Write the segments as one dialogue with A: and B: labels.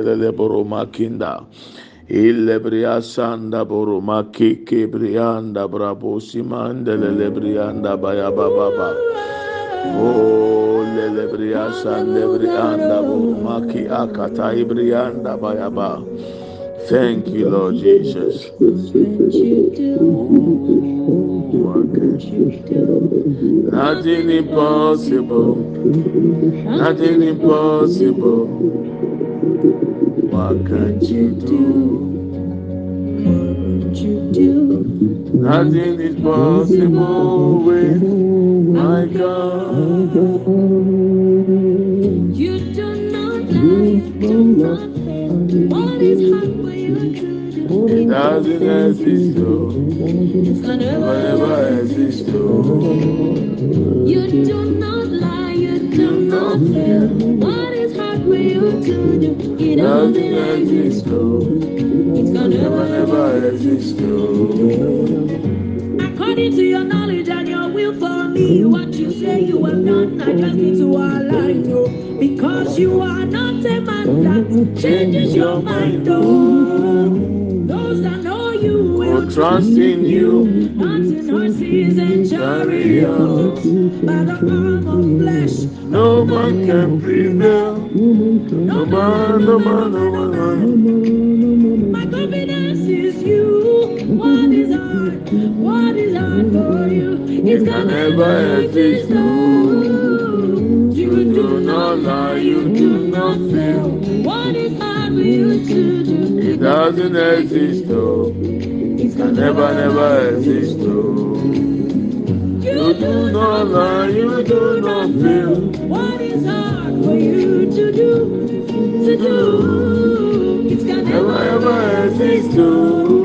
A: lele boroma keke brianda brabo simanda lele baya baba ba oh lele brianda boroma ki akata ibrianda baya ba thank you lord jesus. Nothing impossible. Nothing impossible What can't you do? What can you do? Nothing is possible with my God.
B: You do not lie, you do not fail. What is hard for you to do?
A: It doesn't exist, oh.
B: It's gonna
A: Never, never exist, oh.
B: You do not lie, you do not fail. What is hard for you to do? It
A: Doesn't exist, oh.
B: It's gonna
A: Never, never exist.
B: According to your knowledge and your will for me, what you say you have done, I just need to align you. Because you are not a man that changes your mind, oh. Those that know you will
A: trust in you.
B: Not in horses and chariots, by the arm of flesh.
A: No man can prevail. No man, no man, no man. no man.
B: My confidence is you. What is hard? What is hard for you? It's gonna never exist. You do not lie. You do not fail. What is hard for you to do?
A: It doesn't exist, oh.
B: It's
A: Can never, never exist, oh. You do not lie, you do not fail.
B: What is hard for you to do? To do? It's gonna
A: Never, ever exist, oh.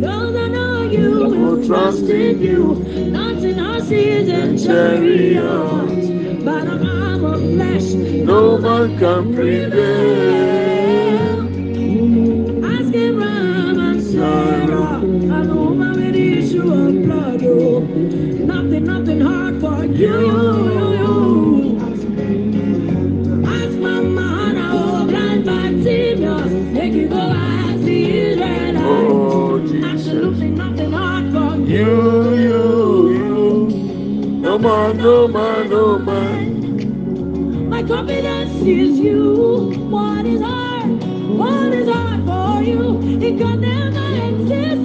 B: Those that know you will trust in you, not in horses and chariots, but arm of flesh.
A: No man can prevail. Man, no man, no man.
B: My confidence is you. What is hard? What is hard for you? It can never exist.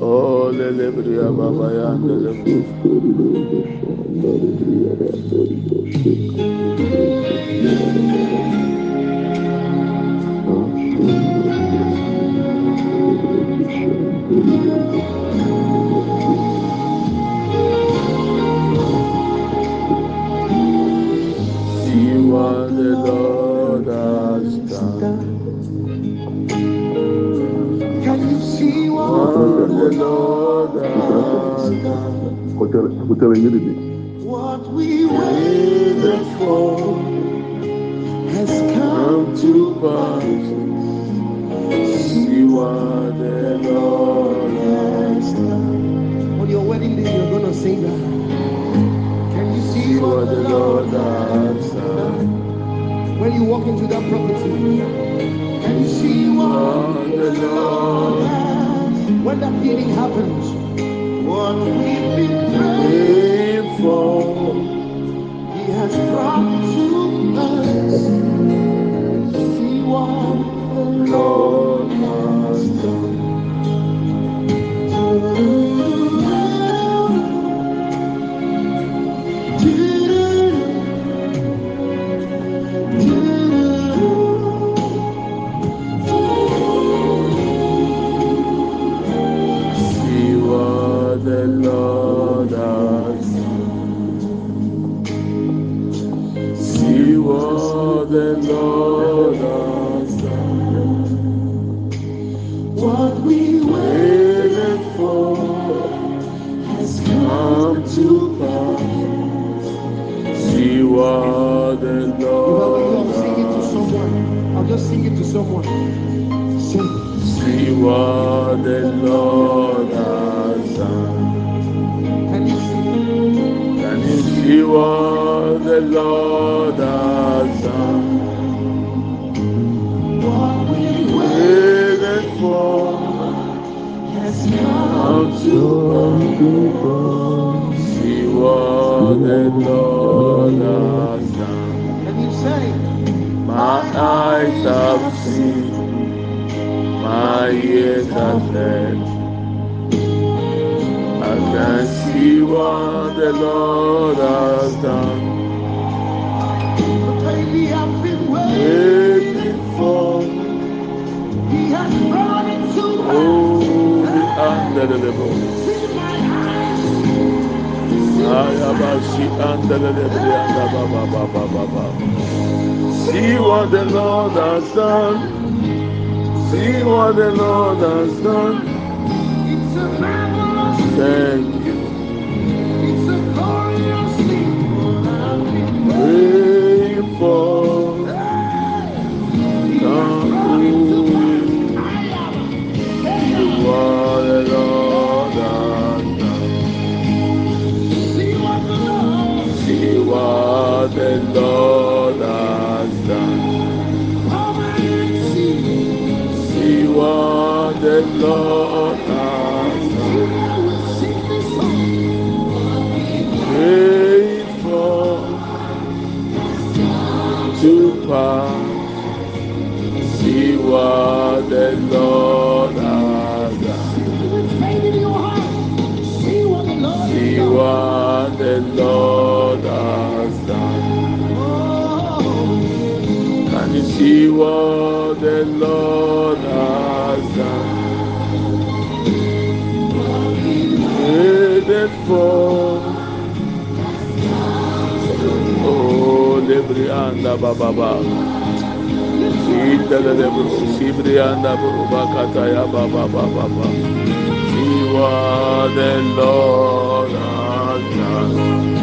B: Oh,
A: lelebria baba ya, lelebria. See
C: See
A: what the
C: You have a
A: Lord
C: sing it to someone. I'll just sing it to someone. Sing.
A: See what the Lord has done.
C: Can you sing?
A: Can you see what the Lord has done?
C: What we
A: Waited for
C: has come.
A: come to pass. What the Lord
C: you say?
A: My eyes have seen, my ears have heard. I can see what the Lord has done.
C: Baby I've been waiting.
A: For
C: He has brought to. See
A: what the Lord has done. See what the Lord has done.
C: It's a marvelous thing.
A: Thank you.
C: It's a glorious thing.
A: Waiting for the Lord has done.
C: See. What the Lord
A: has done.
C: Sing this song.
A: Wait to pass. See what the Lord has done.
C: See what the Lord
A: see what the Lord has done? Waited for. Oh, Lebrianda Baba. Indele Lebru, Sibrianda Burubakata ya Baba Baba. See what the Lord has done.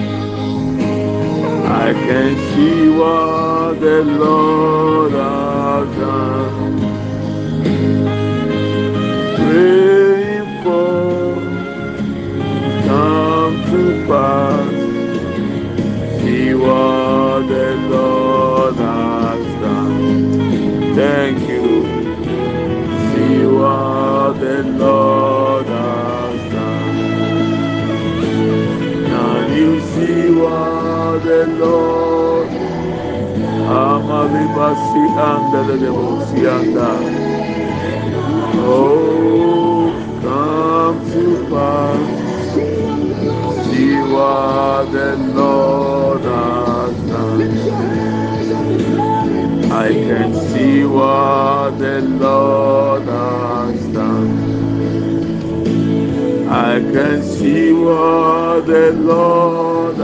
A: I can see what the Lord has done. Praying for come to pass. See what the the Lord Amalibasi and the Devosianda Oh come to pass. See what the Lord has done I can see what the Lord has done. I can see what the Lord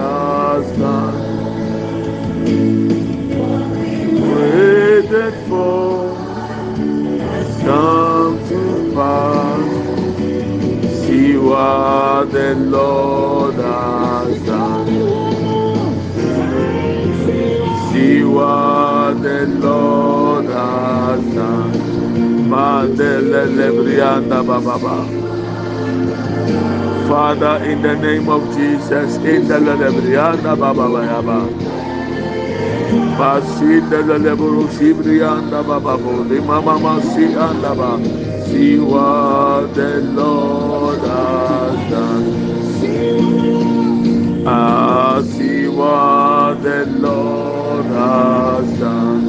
A: Father, in the name of Jesus, in the lebrianda bababa yaba. Masinde leburu sibrianda bababo. Lima mama si andaba. See what the Lord has done. Ah, see what the Lord has done.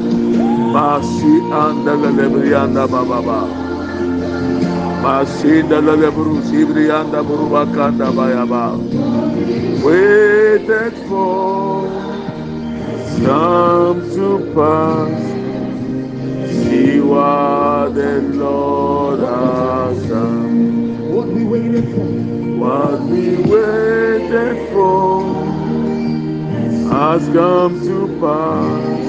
A: Masi andele lebrianda bababa. Masinda lebru sibrianda burubakanda bayaba. Waited for come to pass. See what the Lord has done.
C: what we waited for.
A: What we waited for has come to pass.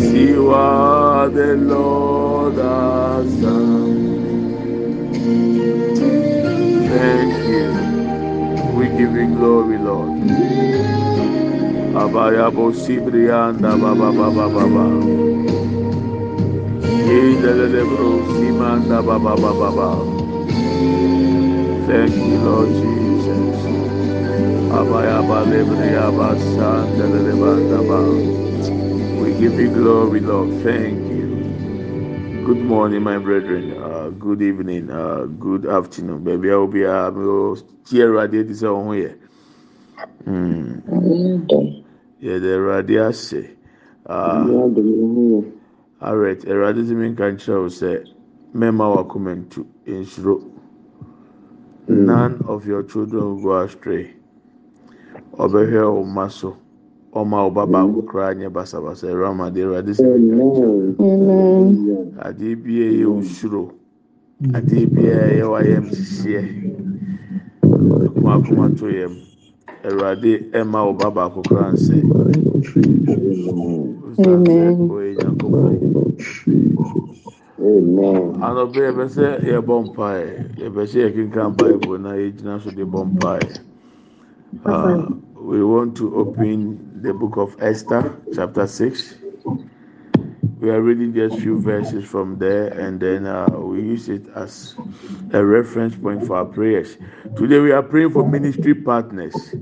A: See what the Lord has done. Thank you. We give you glory, Lord. Abayabo Sibrianda Baba Baba Baba. Yedelebro Simanda Baba Baba Baba. Thank you, Lord Jesus. Abayaba Lebriaba Sandelebanda Baba. We give you glory, Lord. Thank you. Good morning, my brethren. Good evening, uh, good afternoon. Baabi a obiara mi o tie awurade ti sɛ ɔho yɛ. Yɛde awurade ahyɛ. Alright, awurade ti mi nka nkyerɛ o sɛ mɛma wakoma to ensure mm. None of your children will go astray. over Ɔbɛhwɛ oh, ɔma so. ọmọ ọba baako koraa nyɛ basabasa ɛwura mu adi ɛwura adi sɛ ɛdi bie yɛ osuro. Oh, adeɛ bi a ɛyɛ wayɛ msieɛ kuma kuma to yam awurade ɛma wo ba baako kora nsɛ
D: Amen.
A: ɔyɛ nyankopɔn anɔbɛ yɛpɛ sɛ yɛbɔ mpae yɛpɛ sɛ yɛkenkan bible na yɛgyina so de bɔ mpae Uh, we want to open the book of Esther, chapter 6. We are reading just few verses from there, and then uh, we use it as a reference point for our prayers. Today, we are praying for ministry partners,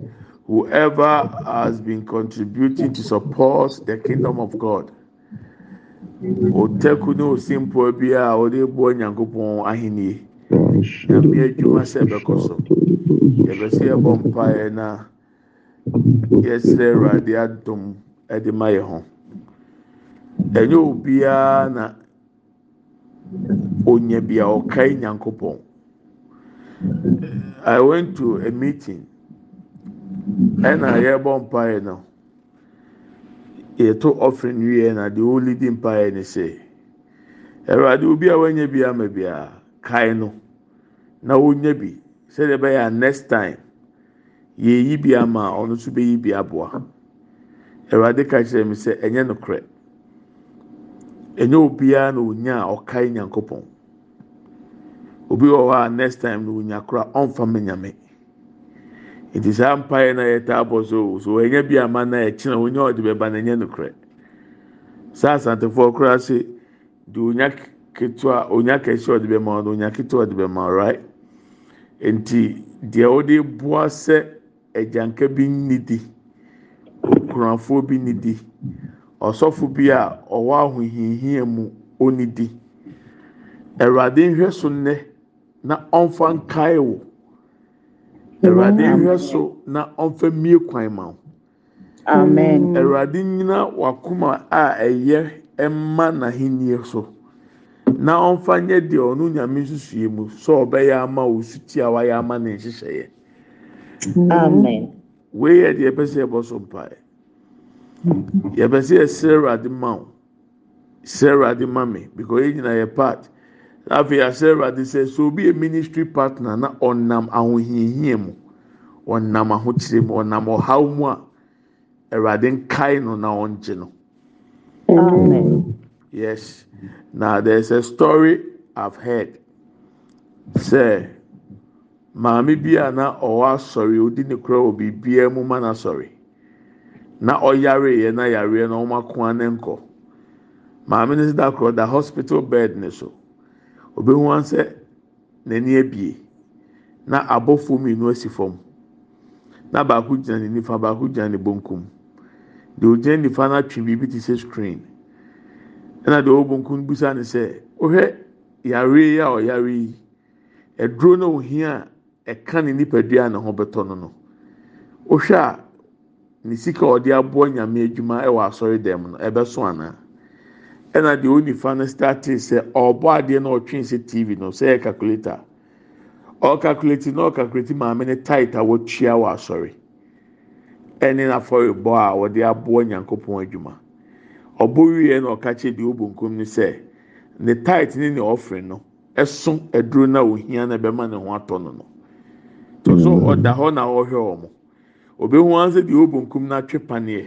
A: whoever has been contributing to support the kingdom of God. Ɛnyɛ obiara na onya bi a ɔkae nyankopɔn. I went to a meeting ɛna yɛbɔ mpaeɛ no. Yɛto offering wie na deɛ ɔredi mpaeɛ ne sɛ Awurade obi a wanya bi ama biara kae no na wonya bi sɛdeɛ ɛbɛyɛ a next time yɛyi bi ama ɔno nso bɛyi bi aboa. Awurade ka kyerɛ me sɛ ɛnyɛ nokorɛ. Ɛnyɛ obiara na onya a ɔkae nyankopɔn. Obi wɔ hɔ a next time na onya koraa ɔmfa ma nyame. Nti saa mpaeɛ na yɛtaa bɔ so so ɛnyɛ bi ama na ɛkyina onya ɔde bɛba na ɛnyɛ nokorɛ. Saa asantefoɔ koraa se de onya ketewa onya kɛseɛ a ɔde bɛma no onya ketewa ɔde bɛma right nti deɛ ɔde boa sɛ agyanka bi nnidi okunafoɔ bi nnidi ɔsɔfo bi a ɔwɔ ahohiahia mu onnidi awurade nhwɛ so nnɛ na ɔmfa nkae wo. Awurade nhwɛ so na ɔmfa mmie kwan ma wo.
D: Amen.
A: awurade nyina wakoma a ɛyɛ ɛma n'ahenni so. Na ɔmfa nyɛ deɛ ɔno nyame nsusue mu sɛ ɔbɛyɛ ama wo suti a wayɛ ama ne nhyehyɛeɛ.
D: Amen.
A: wei yɛ deɛ yɛpɛ sɛ yɛbɔ so mpae yɛpɛ sɛ yɛsrɛ awurade ma wo. Srɛ awurade ma me because yɛn nyinaa yɛ part. Na afei yɛasrɛ awurade sɛ sɛ obi yɛ ministry partner na ɔnam ahohiahia mu ɔnam ahokyere mu ɔnam ɔhaw mu a awurade nkae no na ɔngye no.
D: Amen.
A: yes. Now there's a story i've heard. Sɛ maame bi a na ɔwɔ asɔre odi ne kura wɔ biribiara mu ma n'asɔre. Na ɔyare yɛ na yareɛ na wɔn ako ne nkɔ maame no da korɔ da hospital bed ne so. Obehu ansɛ n'ani abie na abɔfo mmienu asi fam. Na baako gyina ne nifa baako gyina ne bonkum. Deɛ ogyina ne nifa no atwe biribi te sɛ screen. Ɛna deɛ ɔwɔ bonkum bisa ne sɛ ɔhwɛ yare yi a ɔyare yi. Ɛduro na ohia a ɛka ne nipadua a ne ho bɛtɔ no no. Ɔhwɛ a ne sika ɔde aboa nyame adwuma ɛwɔ asɔre dɛm no ɛbɛso anaa ɛna deɛ ɔwɔ nifa no starte sɛ ɔbɔ adeɛ na ɔtwe sɛ tv no sɛ ɛyɛ calculator. Ɔkalkulate na ɔkalkulate maame ne tight a wɔtua wɔ asɔre. Ɛne n'afɔrebɔ a wɔde aboa nyankopɔn adwuma. Ɔbɔ wie na ɔka kyerɛ deɛ ɔbɔ nkom no sɛ ne tight ne ne ɔfere no ɛso aduro na ohia na ɛbɛma ne ho atɔ no no. To so ɔda hɔ na ɔhwɛ wɔn obehu ansa deɛ ɔbɔ nkum na atwe paneɛ.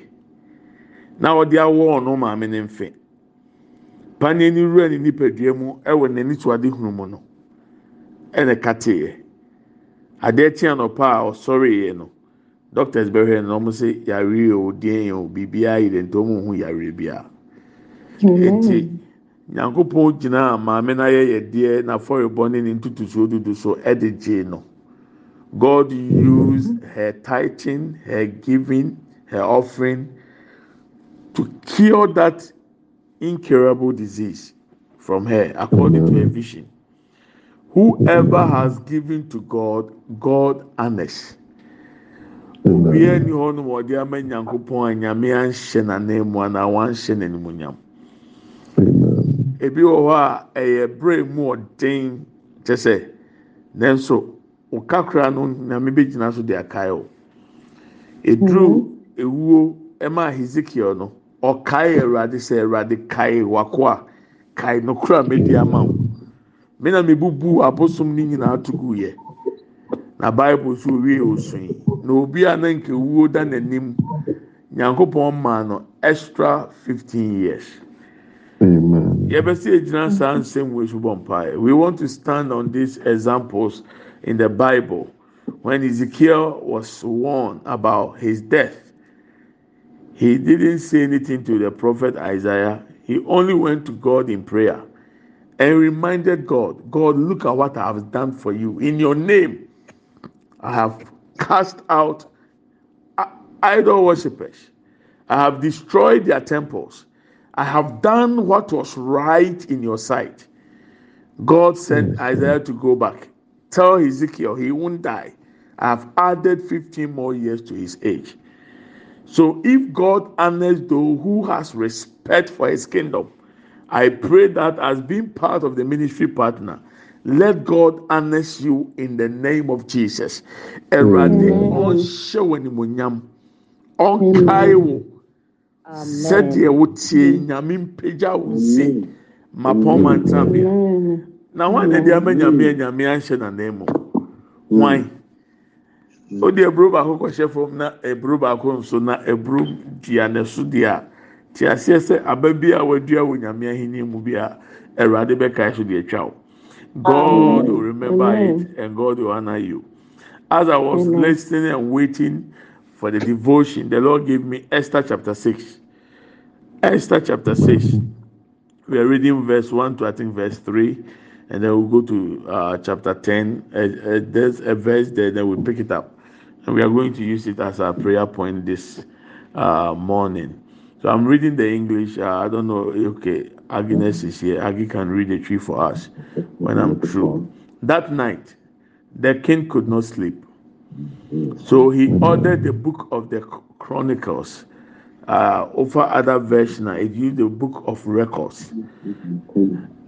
A: Na ɔde awɔ ɔno maame ne mfe. Paneɛ ne wura ne nipadua mu ɛwɔ n'ani to ade hunu mu no ɛna kateɛ adeɛ kyeɛ nɔpa a ɔsɔre yɛ no doctors bɛhwɛ no wɔn sɛ yare o deɛ o biribiara yi de nti wɔn ho yare biara eti nyankopɔn gyina maame na yɛ yɛdeɛ n'afɔrebɔ ne ne ntutusuo dudu so ɛde gye no. God used her tithing her giving her offering to cure that incurable disease from her according to her vision. Whoever has given to god god honors. Obiara ni hɔ nom ɔde ama nyankopɔn a nyame anhyɛ n'anan mu anaa wanhyɛ n'animonyam ebi wɔ hɔ a ɛyɛ bere mu ɔden. Kyɛ sɛ nanso ɔkakra no nyame bɛgyina so de akae o eduru ewuo ɛma hezekiel no ɔkae awurade sɛ awurade kae wako a kae no kora mɛdi ama wo. Me na mebubu abosom ne nyinaa to gu yɛ na bible so wie osun yi na obi a na nke wuo da n'anim nyankopɔn maa no extra fifteen years. yɛbɛsɛ egyina saa nsɛm wo esu bɔ mpae we want to stand on these examples in the bible when ezekiel was warned about his death he didn't say anything to the prophet isaiah. He only went to god in prayer and reminded god god look at what i have done for you. In your name i have cast out idol worshippers. I have destroyed their temples. I have done what was right in your sight. God sent mm-hmm. Isaiah to go back. Tell Ezekiel he won't die. I have added 15 more years to his age. So if God honors those who has respect for his kingdom, I pray that as being part of the ministry partner, let God honor you in the name of Jesus. Erade ɔnhyɛ wɔ animuonyam, ɔnkae wo. sɛdeɛ wotie nyame mpagya wo nsi mapɔn mantabea na wọn na de ama nyame nyame ahyɛ n'anan mu wan o de eburo baako kɔhyɛ fam na eburo baako nso na eburo dua ne so deɛ a te aseɛ sɛ aba bi a wadua wɔ nyame ahenni mu bi a awurade bɛka so deɛ atwa o god will remember it and god will honour you. As i was listening and waiting for the devotion the lord gave me esther chapter six. Esther chapter 6. We are reading verse 1 to I think verse 3, and then we'll go to uh, chapter 10. Uh, uh, there's a verse there, then we'll pick it up. And we are going to use it as our prayer point this uh, morning. So I'm reading the English. Uh, I don't know. Okay, Agnes is here. Aggie can read the Twi for us when I'm through. That night, the king could not sleep. So he ordered the book of the Chronicles uh, over other version, it used the book of records,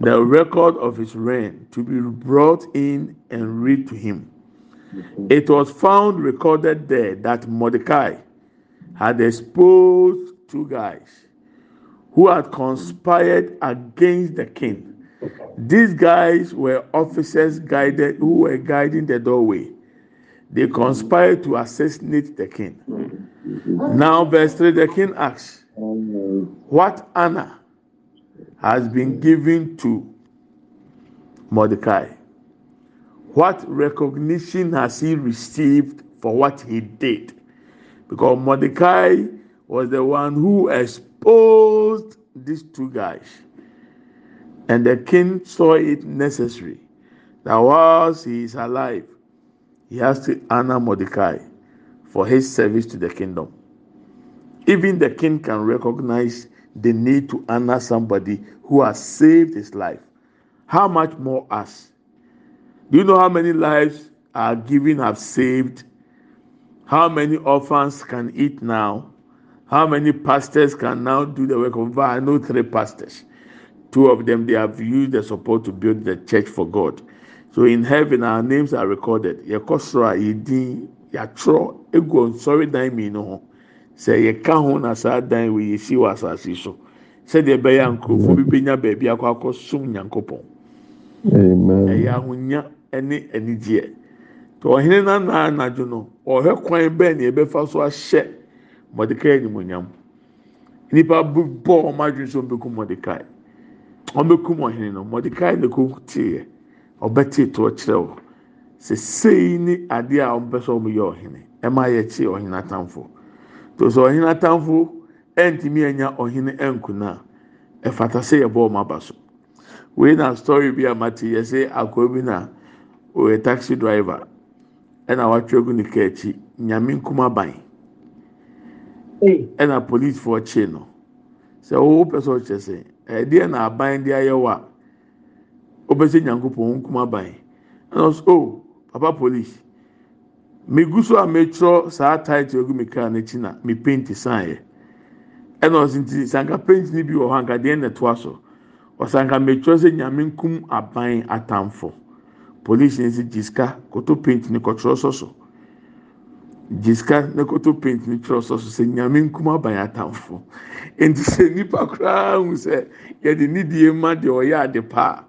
A: the record of his reign to be brought in and read to him. It was found recorded there that Mordecai had exposed two guys who had conspired against the king. These guys were officers guided who were guiding the doorway. They conspired to assassinate the king. Now, verse 3 the king asks, What honor has been given to Mordecai? What recognition has he received for what he did? Because Mordecai was the one who exposed these two guys. And the king saw it necessary that whilst he is alive, he has to honor Mordecai for his service to the kingdom. Even the king can recognize the need to honor somebody who has saved his life. How much more us? Do you know how many lives are given have saved? How many orphans can eat now? How many pastors can now do the work of God? I know three pastors. Two of them they have used the support to build the church for God. So in heaven our names are recorded. Yɛatwerɛ egu nsɔre dan mmienu ho. Sɛ yɛka ho na saa dan wɔ yɛsi wɔ asase so. Sɛdeɛ ɛbɛyɛ nkurɔfoɔ bi benya baabi akɔ akɔ som nyankopɔn. ɛyɛ ahonya ne anigyeɛ. Nti ɔhene nanaa anadwo no ɔhwɛ kwan bɛn na yɛbɛfa so ahyɛ mɔdekai animonyam nipa bɔ wɔn adwene so ɔmbɛkum mɔdekai ɔmbɛkum ɔhene no. Mɔdekai na ko teeɛ ɔbɛtee toɔ kyerɛ wɔ sɛ sei ne adeɛ a ɔmpɛ sɛ ɔmo yɛ ɔhene ɛma yɛ kye ɔhene atamfo. To sɛ ɔhene atamfo ɛntumi anya ɔhene ɛnkuna ɛfata sɛ yɛbɔ ɔmo aba so. Wei na story bi a mate yɛ sɛ akɔrɔ bi na ɔyɛ taxi driver ɛna watwerɛ gu ne kaa akyi nyame nkuma ban. Ɛna policefoɔ kye no. Sɛ ɔwɔ pɛ sɛ ɔkyerɛ sɛ ɛdeɛ na aban de ayɛ wɔ a ɔbɛsɛ nyankopɔn nkuma ban? Ɛna ɔsɛ o papa police megu so a metwerɛ saa title egu mi kaa n'akyi na mi paint san yɛ ɛna ɔsɛ nti sanka paint ni bi wɔ hɔ anka deɛ na ɛtoa so ɔsanka metwerɛ sɛ nyame nkum aban atamfo. Police ne sɛ gyisika koto paint ne kɔtwerɛ sɔ so. Gyisika ne koto paint ne twerɛ sɔ so sɛ nyame nkum aban atamfo. Nti sɛ nipa koraa hu sɛ yɛde ne die ma deɛ ɔyɛ ade paa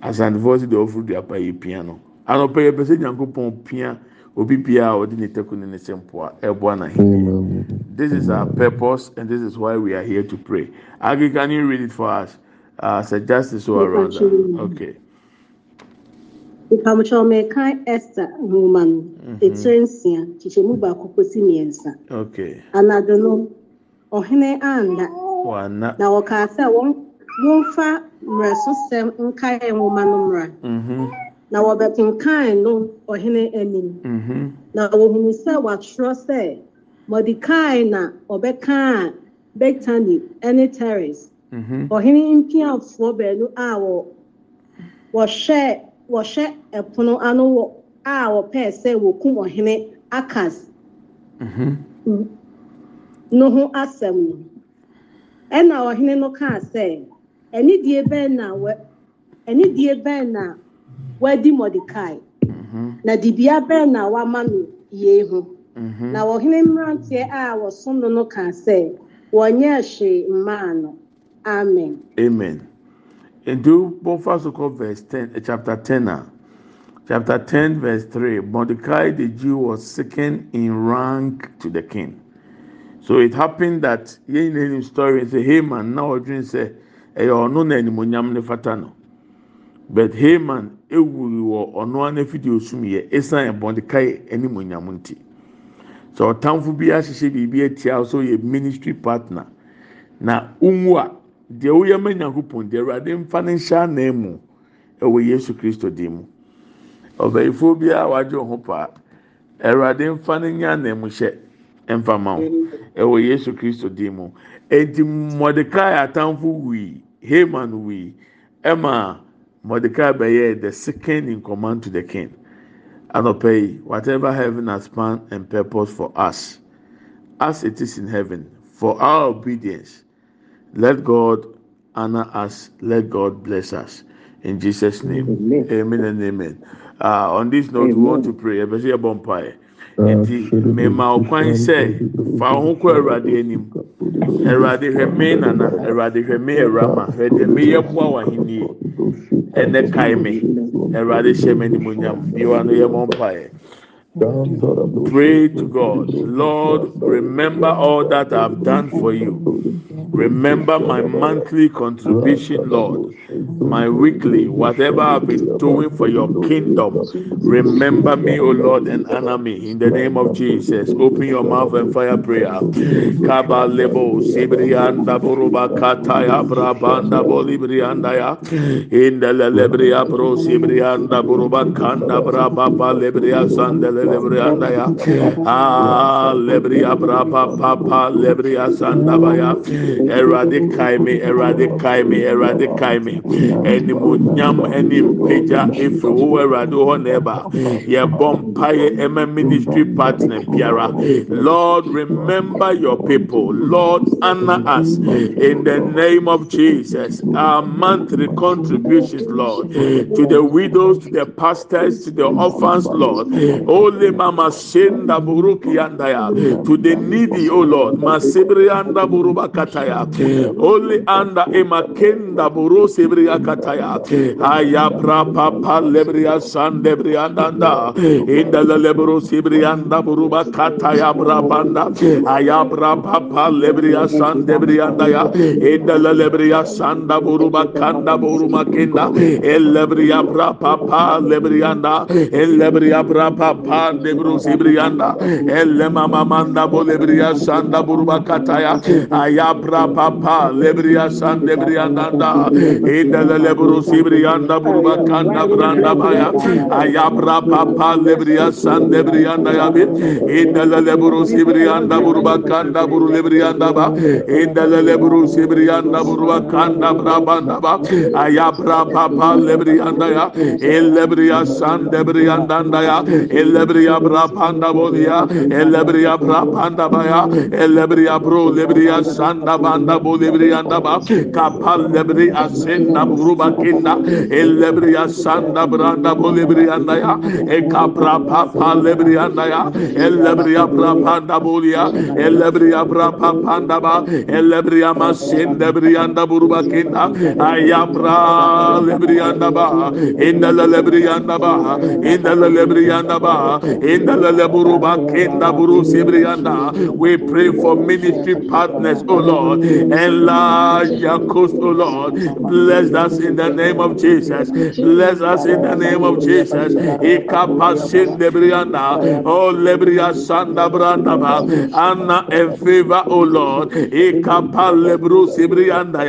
A: asantefoɔ si deɛ ɔfuru deɛ apa yɛ pia no anɔpɛ yɛ pɛ sɛ nyankopɔn pia obi bia a ɔde ne tɛko ne ne sɛ mpoa ɛboa n'ahenni this is our purpose and this is why we are here to pray. Agi can you read it for us? Uh, sir justice or around okay.
E: mpabokyɛw mɛka esther nwoma no etire nsia kyekyɛmu baako kɔsi mmiɛnsa anadwo no ɔhene anda na wɔkaa sɛ wɔn wɔmfa mmerɛsosɛm nkae nwoma no mmra na wɔbɛkenkan no ɔhene anim.
A: Mhm.
E: Na wɔhunu sɛ wɔatwerɛ sɛ mɔdekae na ɔbɛkaa bektani ne teres.
A: Mhm.
E: Ɔhene mpiafoɔ baanu a wɔ wɔhyɛ wɔhyɛ ɛpono ano wɔ a wɔpɛɛ sɛ wɔkum ɔhene akas.
A: Mhm.
E: No ho asɛm no. Ɛna ɔhene no kaa sɛ anidie bɛn na wɔ anidie bɛn na wadi mɔdekae
A: mhm
E: na dibea bɛn na wama no yie ho.
A: Mhm
E: na ɔhene mmeranteɛ a wɔsom no no kaa sɛ wɔnyɛ hwee mmaa no. Amen.
A: Amen. Nti bɔnfa so kɔ verse ten eh, chapter ten a chapter ten verse three. Mordecai the jew was second in rank to the king. So it happened that yɛn nyinaa nim story sɛ haman na ɔdwene sɛ ɛyɛ ɔno na animonyam ne fata no. But haman ewuri wɔ ɔno ara n'afidie osum yɛ esan mordecai animonyam nti. Sɛ ɔtamfo bi ahyehyɛ biribi atia so yɛ ministry partner na unwu deɛ woyɛ ma nyankopɔn deɛ awurade mfa ne nhyɛ anan mu ɛwɔ yesu kristo dim mu. Ɔbɛyifoɔ biara wɔn ho paa awurade mfa ne nyɛ anan mu hyɛ mfa ma wo ɛwɔ yesu kristo mu. Eti mɔdekai atamfo wui haman wui ɛma mɔdekai bɛyɛ the second in command to the king anɔpɛ yi whatever heaven has planned and purpose for us as it is in heaven for our obedience. Let God honor us. Let God bless us. In Jesus' name.
D: Amen.
A: Amen and amen. Uh, on this note, we want to pray. Nti mema okwan sɛ fa ho kɔ Awurade anim. Awurade hwɛ me nana, Awurade hwɛ me Awurama, hwɛ deɛ meyɛ boa wɔ ahenni. Ɛnɛ kae me. Awurade hyɛ me animuonyam. Biwa no yɛ mɔ mpaeɛ. Pray to God. Lord, remember all that I've done for you. Remember my monthly contribution, Lord. My weekly, whatever I've been doing for your kingdom. Remember me, O Lord, and honor me. In the name of Jesus. Open your mouth and fire prayer. In the lebrianda ya. Ah lebria braba papa lebria sandabaya. Erade kaime, erade kaime, erade kaime. Animuonyam ɛne mpagya efiri wo awurade hɔ na ɛba. Yɛbɔ mpaeɛ ɛma ministry partner biara. Lord, remember your people. Lord, honor us in the name of Jesus. Our monthly contributions, Lord, to the widows, to the pastors, to the orphans, Lord. Oh, Ole mama senda buruki andaya. To the needy, O Lord. Masibri anda buruba kataya. Ole anda emakenda buru sibri akataya. Ayabra papa lebria san lebria anda. Inda lebru sibri anda buruba kataya brabanda. Ayabra papa lebria san lebria andaya. Inda lebria sanda buruba kanda buruma kenda. El lebria bra papa lebrianda. Yan Debrus İbriyanda Ellema Mamanda Bolebriya Sanda Burba Kataya. Ayabra Papa Lebriya San Debriyanda İdele Lebrus İbriyanda Burba Kanda Branda Baya Ayabra Papa Lebriya San Debriyanda Yabi İdele Lebrus İbriyanda Burba Kanda Buru Lebriyanda Ba. İdele Lebrus İbriyanda Burba Kanda Brabanda Ba. Ayabra Papa Lebriyanda Ya Ellebriya San Debriyanda Ya. Elle elebriya brapanda bolia elebriya brapanda baya elebriya bro lebriya sanda banda bolebriya daba kapal lebriya senda bruba kinda elebriya sanda branda bolebriya daya e kapra papa lebriya daya elebriya brapanda bolia elebriya brapanda ba elebriya masenda briya da bruba kinda ayabra lebriya daba indala lebriya daba indala lebriya daba kinda buru sibrianda. We pray for ministry partners, oh Lord. Enlarge your coast, oh Lord. Bless us in the name of Jesus. Bless us in the name of Jesus. Ikapasin lebrianda. Oh lebria sanda branda ba. Anna in favor, oh Lord. Ikapal lebru sibrianda.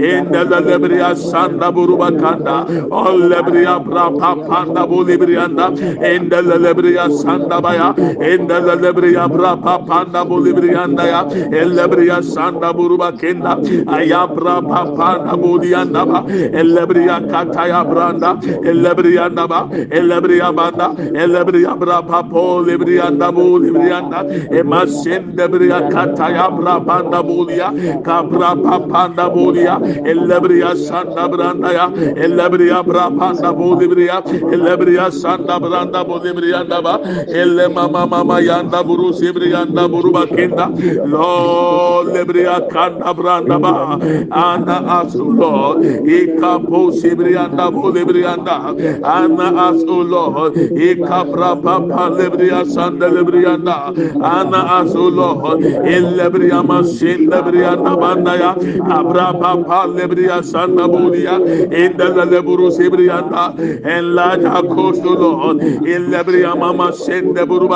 A: In the lebria sanda buruba kanda. Oh lebria brapa panda bu librianda. In the lebria lebriya sandabaya endele lebriya brapa panda bolibriyanda ya ellebriya sanda buruba kenda ayabra panda boliyanda ba ellebriya kataya branda ellebriyanda ba ellebriya banda ellebriya brapa polibriyanda bolibriyanda emasen debriya kataya brapanda boliya kabra panda boliya ellebriya sanda branda ya ellebriya brapanda bolibriya ellebriya sanda branda bolibriyanda Yandaba, Elle Mama Mama Yanda Buru Sibri Yanda Buru Bakinda, Lord Lebria Kanda Brandaba, Anna Asu Lord, Ikapo Sibri Yanda Buru Lebri Yanda, Anna Asu Lord, Ikapra Papa Lebri Asanda Lebri Yanda, Anna Asu Lord, Elebri Amasin Lebri Yanda Bandaya, Abra Papa Lebri Asanda Buria, Indela Leburu Sibri Yanda, Enlarge our coast, Lord, Amasin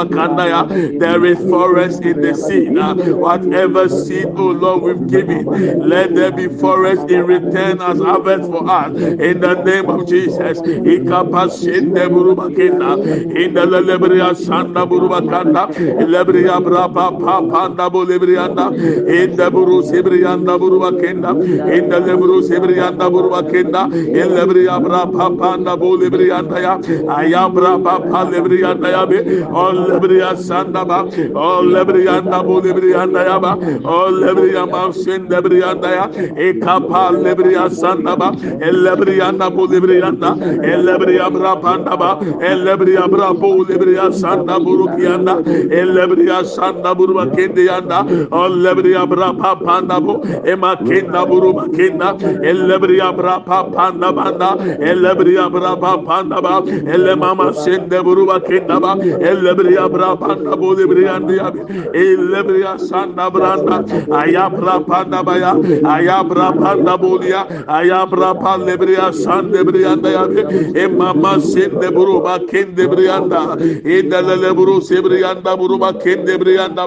A: kanda. There is forest in the sea. Now, whatever seed, O Lord, we've given, let there be forest in return as harvest for us. In the name of Jesus. Ikapa sende buruba kenda. In the lebria sanda buruba kanda. Lebria brapa panda bolebrianda. In the buru sibrianda buruba kenda. In the lebru sibrianda buruba kenda. In lebria brapa panda bolebrianda ya. Ayabra papa lebrianda yanda ya be olle bir yasanda ba olle bir yanda bu bir yanda ya ba olle bir yanda sen de bir yanda ya. E kapalle bir yasanda ba elle bir yanda bu bir yanda elle bir yabra panda ba elle bir yabra bu bir yasanda buru yanda elle bir yasanda buru kendi yanda olle bir yabra pa panda bu ema kenda buru kenda elle bir yabra pa panda banda elle bir yabra pa panda ba elle mama sen de buru kenda brandaba elle bria brapanda bode briandi abi elle bria sanda branda. Aya brapanda baya. Aya brapanda bodia aya brapalle bria sande brianda abi e mama sende buru ba kende brianda e dalale buru se brianda buru ba. Kende brianda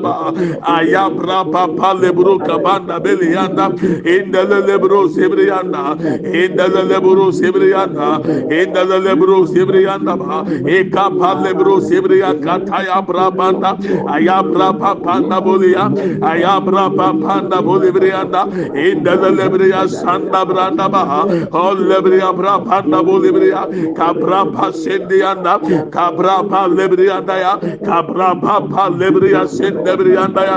A: kabanda belianda indalale buru se brianda indalale buru se brianda indalale buru se brianda ba. E Mando Kataya Brabanda, Ayabra Papanda Bolia, Ayabra Papanda Bolibrianda, Indelebria Santa Branda Baha, All Lebria Brapanda Bolibria, Cabra Pasendianda, Cabra Pa Lebrianda, Cabra Papa Lebria Sendebrianda,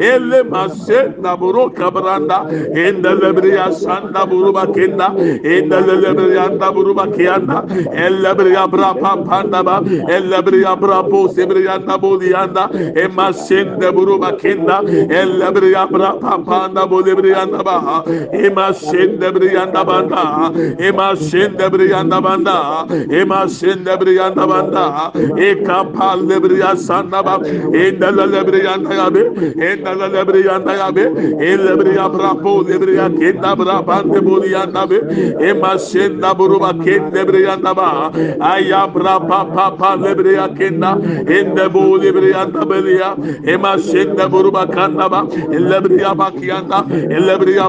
A: Elle Masenda Buru kabranda Cabranda, Indelebria Santa Buruba Kenda, Indelebrianda Buruba Kianda, Elebria Brapanda, Elebria elebriya brabo sebriya tabolianda emma sende buruba kenda elebriya brapa panda bolebriyanda baha emma sende briyanda banda emma sende briyanda banda emma sende briyanda banda e kapal lebriya sanda ba endala lebriyanda yabe endala lebriyanda yabe elebriya brabo lebriya kenda brapa de boliyanda be. Emma sende buruba kenda briyanda ba ayabra pa pa pa lebriya kenda bu lebrianda belia emasenda buruba bakianda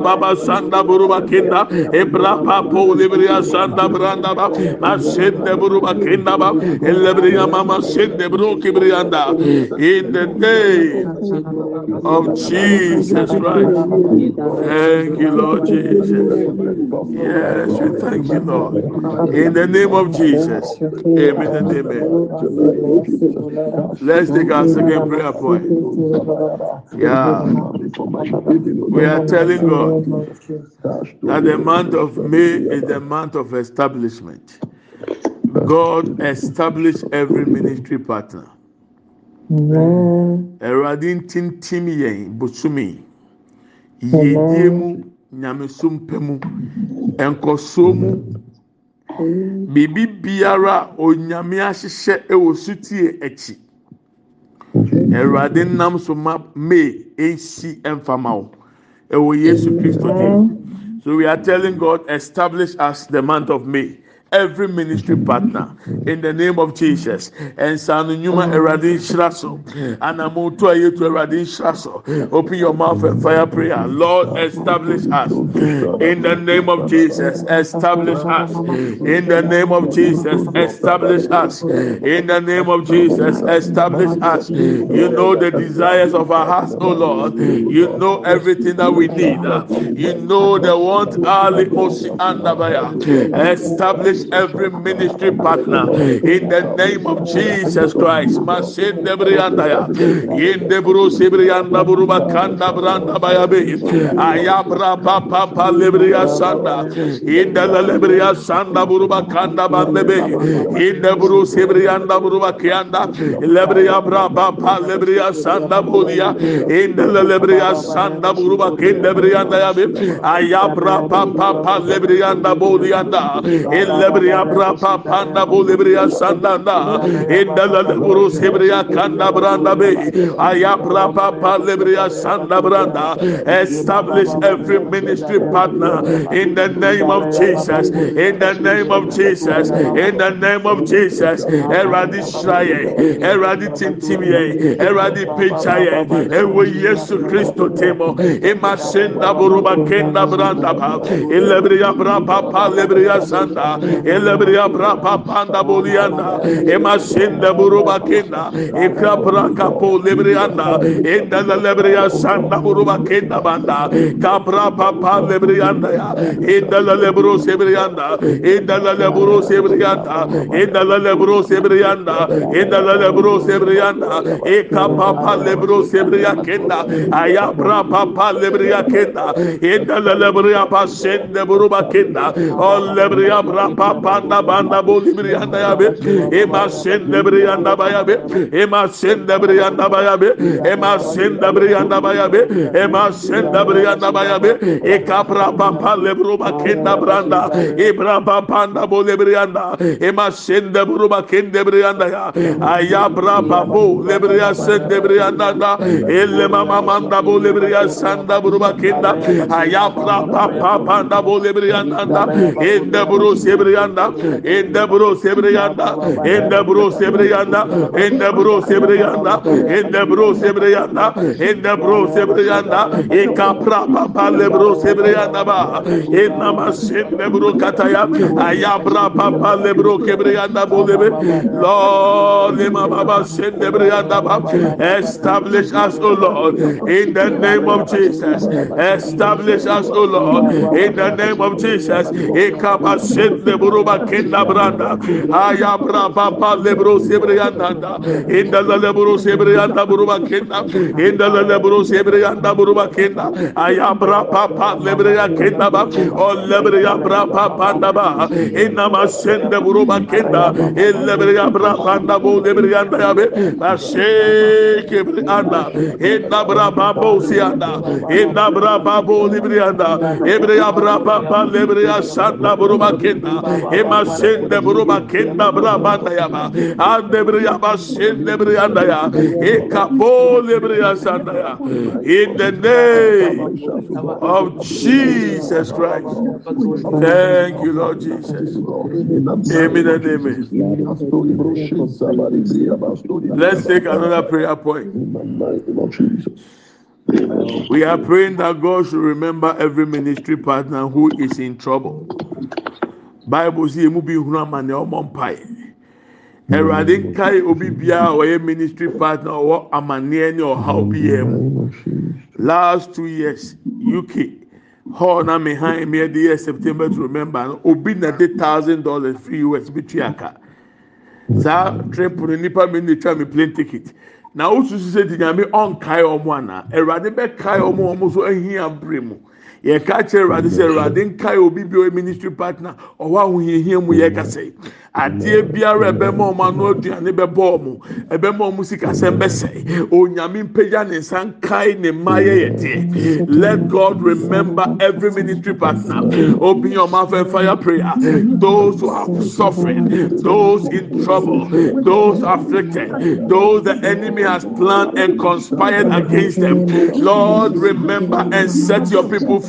A: baba sanda buruba kenda sanda buruba mama sende bru kibrianda in the name of Jesus Christ. Thank you Lord Jesus. Yes we thank you Lord. In the name of Jesus. Amen and amen Let's take our second prayer point. Yeah. We are telling God that the month of May is the month of establishment. God establish every ministry partner. Ẹ̀rọ̀adé ntintim yẹn bùsùnmí, yèdíé mu, nyàmẹ̀sùn pẹ̀ mu, ẹ̀nkọ̀sọ́ mu. Biribi biara onyame ahyehyɛ ɛwɔ sutie akyi Ẹ̀rọ̀adé nam so ma May esi mfama o ɛwɔ Yesu Kristo. So we are telling God, establish us the month of May. Every ministry partner in the name of Jesus. And Sanu Numa Eradin Shraso. And Amutu Ayetu Eradin Shraso. Open your mouth and fire prayer. Lord, establish us in the name of Jesus. Establish us in the name of Jesus. Establish us in the name of Jesus. Establish us. You know the desires of our hearts, oh Lord. You know everything that we need. You know the want Ali Osi Andabaya. Establish bless every ministry partner. İn the name of Jesus Christ. Masin debriyandaya, in de debru sibriyanda buruba kanda branda bayabi, ayabra papa palibriya sanda, in de lebriya sanda buruba kanda bandebe, in de debru sibriyanda buruba kiyanda, lebriya braba palibriya sanda budiya, in de lebriya sanda buruba kindebriyanda yabi, ayabra papa palibriyanda budiyanda, in Lebria Brapa Panda Bulibria Sandanda. In the Leburu Sibria Kanda Branda Be. Ayabra Papa Libria Sanda Branda. Establish every ministry partner in the name of Jesus. In the name of Jesus. In the name of Jesus. Eradi Shraye. Eradi Tintimie. Eradi Pechaye. Ewe Yesu Christo Temo. Emasenda Buruba Kenda Branda Ba. Elebria Brapa Pa Lebria Sanda. elebriya brapa panda boliana emasinda burubakina ikapra e kapo lebriana endala lebriya sanda burubakina banda. Kapra papa lebriana ya. Endala lebro sebriana endala lebro sebriana endala lebro sebriana endala lebro sebriana ikapapa e lebro sebriya kenda. Ayabra papa lebriya kenda. Endala lebriya pasende burubakina o oh, lebriya brapa ma panda banda boli bir yanda ya be ema sen de bir yanda baya be ema sen de bir yanda baya be ema sen de bir yanda baya be ema sen de bir yanda baya be e kapra pampa lebro bakenda branda. E İbra panda boli bir yanda. Ema sen de buru bakende bir yanda ya. Ayabra babu lebriya sen de bir yanda da. Elle mama manda bu lebriya sanda buru bakenda ayabra pampa panda boli bir yanda da. Ende buru sebriya yanda, in the bro sebre yanda, in the bro sebre yanda, in the bro sebre yanda, in the bro sebre yanda, in the bro sebre yanda, e kapra papa le bro sebre yanda ba, in nama sebre bro kataya, ayabra papa le bro kebre yanda bolebe, Lord, le mama ba sebre yanda ba, establish us, O Lord, in the name of Jesus, establish us, O Lord, in the name of Jesus, e kapa sebre buruba kenda branda aya bra papa lebro sebriyanda inda la lebro sebriyanda buruba kenda inda la lebro sebriyanda buruba kenda aya bra papa lebriya kenda ba o lebriya bra papa da ba inna masende buruba kenda el lebriya bra panda bu lebriyanda ya be ashe kebriyanda inda bra papa sianda inda bra papa lebriyanda ebreya bra papa lebriya sanda buruba kenda ema sende buruba kenda bra banda ande briya sende briyanda ya. Ekapo lebriya sanda ya. In the name of Jesus Christ. Thank you Lord Jesus. Amen and amen. Let's take another prayer point. We are praying that God should remember every ministry partner who is in trouble. Bible says emu bi hunu amane ọmọ mpae. Ẹwurade nkae obi biara ɔyɛ ministry partner ɔwɔ amaneɛ ne ɔhaw bi yɛn mu. Last two years UK hall na me han me ɛde yɛ September to remember no obi na de thousand dollars free US bi tua ka. Saa trip no nipa mi na etwa mi plane ticket. na osusu sɛ di nyame ɔnkae ɔmo ana awurade bɛkae ɔmo ɔmo so ahia bere mu yɛka kyerɛ awurade sɛ awurade nkae obi bi ɔyɛ ministry partner ɔwɔ ahohiahia mu yi. Adeɛ biara ɛbɛma ɔmo ano aduane bɛbɔ ɔmo ɛbɛma ɔmo sikasɛm bɛsɛe. Onyame mpagya ne nsa nkae ne mma yɛ let god remember every ministry partner. Open your mouth and fire prayer. Those who are suffering those in trouble those afflicted those the enemy has planned and conspired against them. Lord remember and set your people free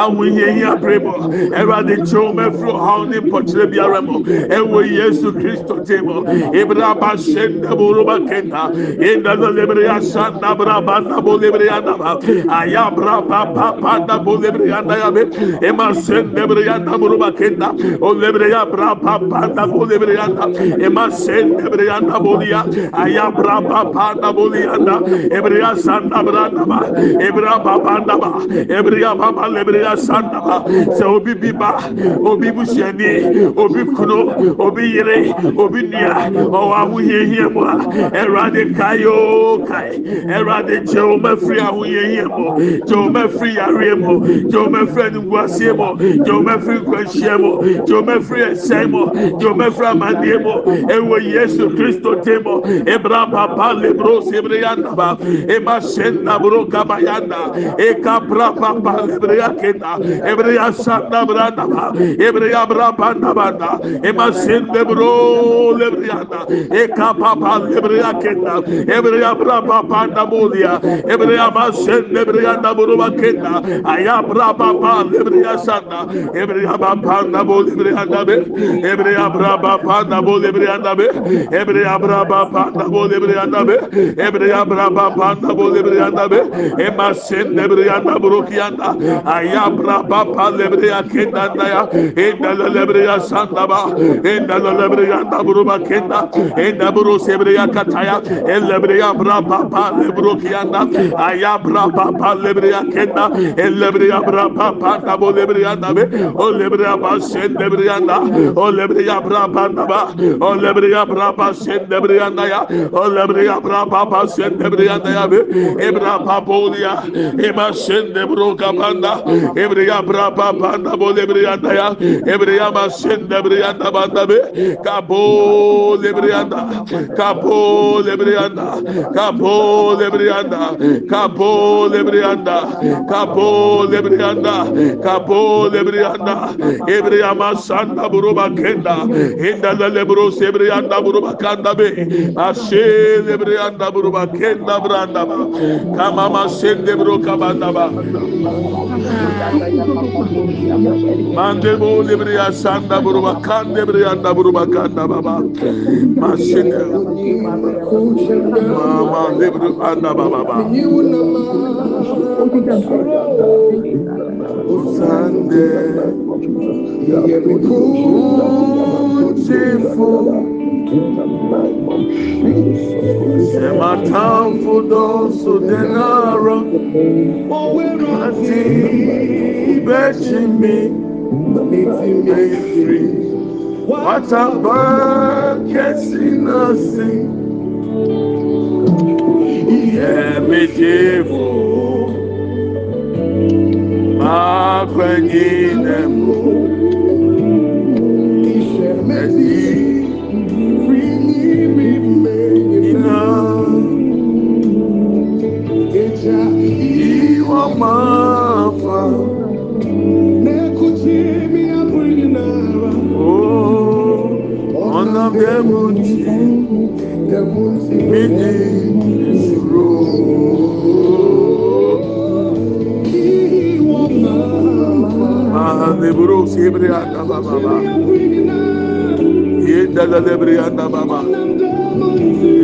A: awoyɛyi abrɛbɔ ɛwurade kyerɛw mafiri ɔhaw ne mpɔkyerɛ biara mu ɛwɔ yesu kristo te mu ibraba hyɛndaboroba kenta indana lebreya sandabraba nabo lebreya naba ayabraba papa nabo lebreya ndayabe ema sendebreya ndaboroba kenta olebreya braba pandabo lebreya nda ema sendebreya ndabolia ayabraba pandabolianda ebreya sandabrandaba ebraba pandaba ebreya baba ndaba ebre ya baba lebre ya sanda ba. Sɛ obi bi ba obi busuani obi kunu obi yere obi nua ɔwɔ ahohiahia mu a. Ɛwurade kayo kae ɛwurade kyɛ wɔn afiri ahohiahia mu kyɛ wɔn afiri yareɛ mu kyɛ wɔn afiri animguaseɛ mu kyɛ wɔn afiri nkwanhyia mu kyɛ wɔn afiri ɛsɛn mu kyɛ wɔn afiri amandeɛ mu ɛwɔ yesu kristo te mu ebra papa lebro sebre yandaba ema senda bro kaba yanda. Eka bra papa lebre kenda ebreya sanda branda ba ebreya brabanda banda ema sende bro lebriyanda e kapapa lebreya kenda ebreya brabanda bolia ebreya ba sende briyanda buruba kenda aya brababa lebreya sanda ebreya banda bol lebriyanda be ebreya brabanda bol lebriyanda be ebreya brabanda bol lebriyanda be ebreya brabanda bol lebriyanda be ema sende briyanda burukiyanda ay ya braba palebre ya kendanda ya endala lebre ya sanda ba endala lebre ya da buru ba kenda enda buru sebre ya kataya ellebre ya braba palebro kiyanda aya braba palebre ya kenda ellebre ya braba panda bo lebre ya da be o lebre ya ba sen lebre ya da o lebre ya braba da ba o lebre ya braba sen lebre ya da ya o lebre ya braba ba sen lebre ya da ya be ebra pa bolia eba sen de bro kapanda Ebreya brapa panda bo lebreya daya. Ebreya masin lebreya da banda be. Kabo lebreya da. Kabo lebreya da. Kabo lebreya da. Kabo lebreya da. Kabo lebreya da. Kabo lebreya da. Ebreya masanda buruba kenda. Inda lebro sebreya da buruba kanda be. Ashe lebreya da buruba kenda branda ba. Kamama sende bro kabanda ba. Mande bo lebriya sanda buruba kan lebriya da buruba kan da baba. Masine. Mama lebru anda baba baba. Sande. Beautiful. Sematam fudo sudenara. Ati bechimi. Efiri. Wataba kesi nasi. Yemejefo. Makwenyi Yebriya Baba. Yedala Lebriya Baba.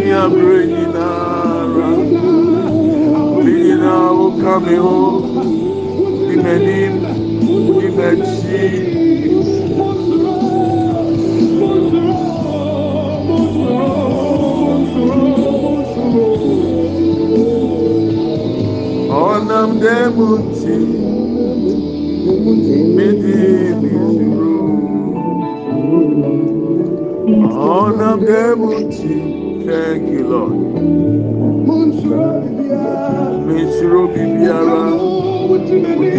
A: Ní abúlé nyinara. Nyina ó ká mi hó. Ìmẹ̀nim, ìmẹ̀kyi. Ọ̀nàm dẹ́mu ntì. Mídì mi dúró. Ọ̀nàm dẹ́mu ntì. Thank you, Lord. Mi suro bibiara.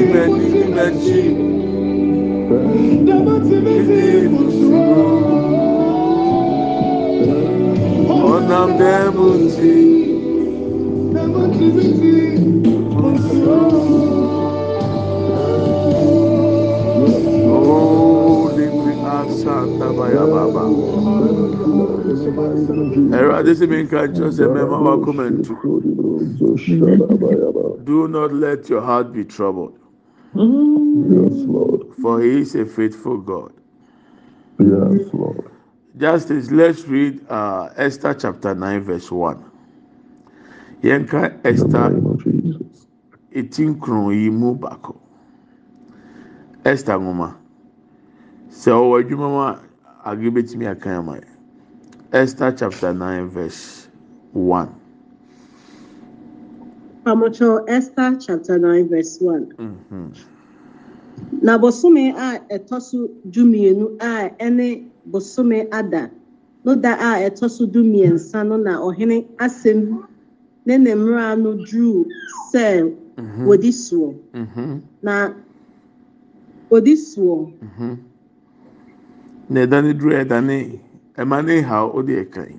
A: Ìmẹ̀ni ìmẹ̀kyi. Mídì mi dúró. Ọ̀nàm dẹ́mu ntì. Asanda baya baba. Ẹ̀rọ adésìmí nǹkan jọ sẹ́ mẹ́fà wá kọ́mẹ̀ntù. Do not let your heart be troubled,
F: Yes, Lord.
A: for he is a faithful God.
F: Yes, Lord.
A: Justice, let's read uh, Esther chapter 9, verse 1. Yɛnka Esther
F: name of Jesus.
A: eti nkron yi mu baako. Esther nwoma. Sɛ ɔwɔ adwuma mu a, adeɛ bɛtumi akan ama yɛ esther chapter nine verse one.
E: Amọ̀tọ́ Esther chapter nine verse one.
A: Mm-hmm.
E: Na bọ̀sùnmi a ẹ̀tọ́ so du a ẹne bọ̀sùnmi ada no da a ẹ̀tọ́ so du mmiɛnsa no na ɔhene asɛm ne ne mmera no duru sɛ
A: mm-hmm.
E: wòdi soɔ.
A: Mm-hmm.
E: Na wòdi soɔ.
A: Na ɛda ne duro ɛda ne ɛma ne ha o de ɛka yi.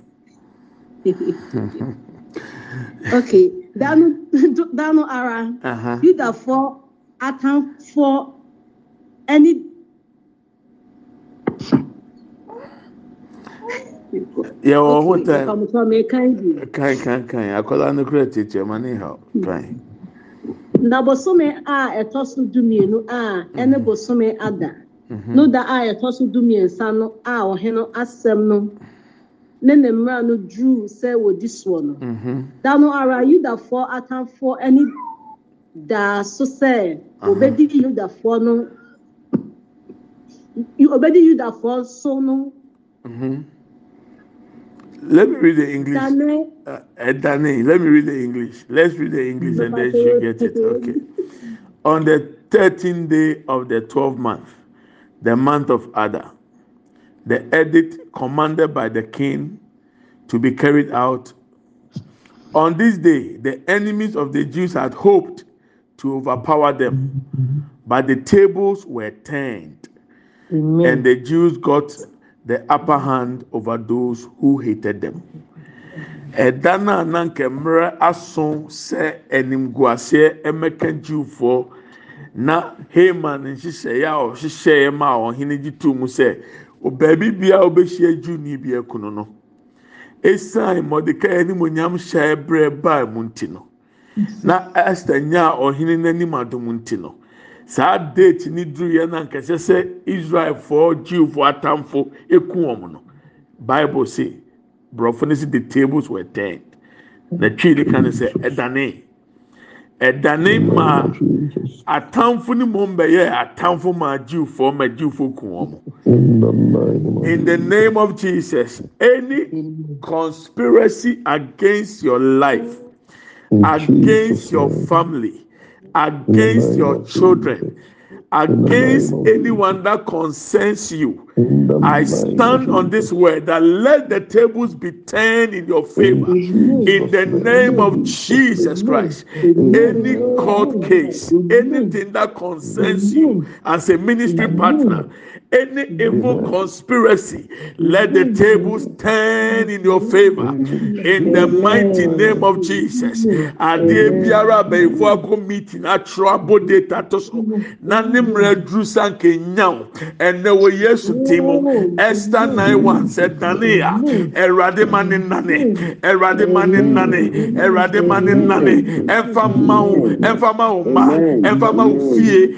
E: okay, da no da no ara
A: Aha.
E: Yudafoɔ atamfoɔ ɛne
A: Yɛwɔ ho time. Kan kan kan akwadaa no kura tete ɛma ne ha kan.
E: na bosome a ɛtɔ so dumienu a ɛne bosome ada. No da a ɛtɔ so dumiɛnsa no a ɔhene asɛm no ne ne mmara no duru sɛ wɔdi soɔ no da no ara yudafoɔ atamfoɔ ani daa so sɛ obedi yudafoɔ no obedi yudafoɔ so no
A: Mhm. Let me read the English.
E: dane
A: Uh, Edane, let me read the English. Let's read the English and then you get it. Okay. On the 13th day of the 12th month, the month of Adar, the edict commanded by the king to be carried out. On this day, the enemies of the Jews had hoped to overpower them, but the tables were turned, and the Jews got the upper hand over those who hated them. ɛda no a na nka mmerɛ aso sɛ animguaseɛ ɛmɛka jiwfoɔ na haman nhyehyɛeɛ a ɔhyehyɛeɛ ma a ɔhene gye too mu sɛ baabi bia a wobɛhyia jiwni bi akunu no ɛsiane mɔdekai anim onyam hyɛe berɛ baa mu nti no na esther nya ɔhene n'anim adom nti no saa date ne duruyɛ na nkɛsɛ sɛ israelfoɔ jiwfoɔ atamfo eku wɔn no. Bible say borɔfo no si the tables were turned. Na twi ne ka ne sɛ ɛdane. Ɛdane maa atamfo ne mom bɛyɛ atamfo maa jiwfoɔ ma jiwfoɔ ku wɔn
F: in the name of
A: jesus. any conspiracy against your life against your family, against your children, against anyone that concerns you. I stand on this word that let the tables be turned in your favor in the name of Jesus Christ. Any court case, anything that concerns you as a ministry partner, any evil conspiracy, let the tables turn in your favor. In the mighty name of Jesus. Adeɛ biara abɛɛfo meeting data to so na ne mmerɛ duru sa nkenyaw ɛnɛ wɔ Yesu Esther nine one sɛ dane a ɛwurade nane. Ɛwurade ma ne nane ɛwurade ma ne nane wo fie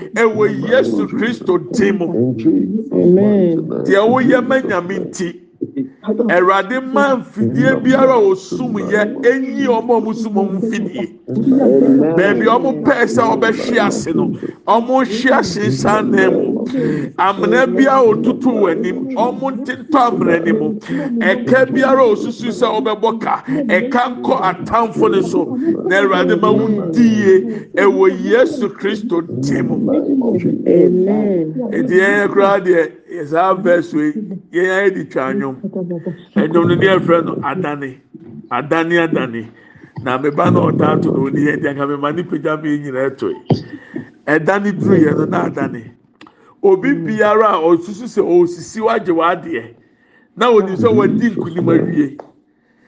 A: Yesu Kristo ti mu Deɛ woyɛ ma nyame nti awurade ma mfidie biara a osum yɛ enyi ɔmo a ɔmo sum ɔmo mfidie. Beebi ɔmo pɛɛ sɛ ɔbɛhwe ase no ɔmo hwe ase nsa nan amena biara otutu wɔ anim ɔmo ntentɔ amena ne mu ɛka biara osusu sɛ ɔbɛbɔ ka ɛka nkɔ atamfo ne so na awurade ma wo ndie ɛwɔ yesu kristo.
D: Amen.
A: Eti yɛn koraa deɛ yɛ saa verse wei yɛn ayɛ di twa anwom ɛnum no ne yɛfrɛ no adane adane adane na meba na to na oni yɛn deɛ nka mema ne pagya mi nyinaa ɛto yi ɛdane duru yɛn no na adane obi biara a ɔsusu sɛ ɔsisi wagye w'adeɛ na sɛ wadi nkunim awie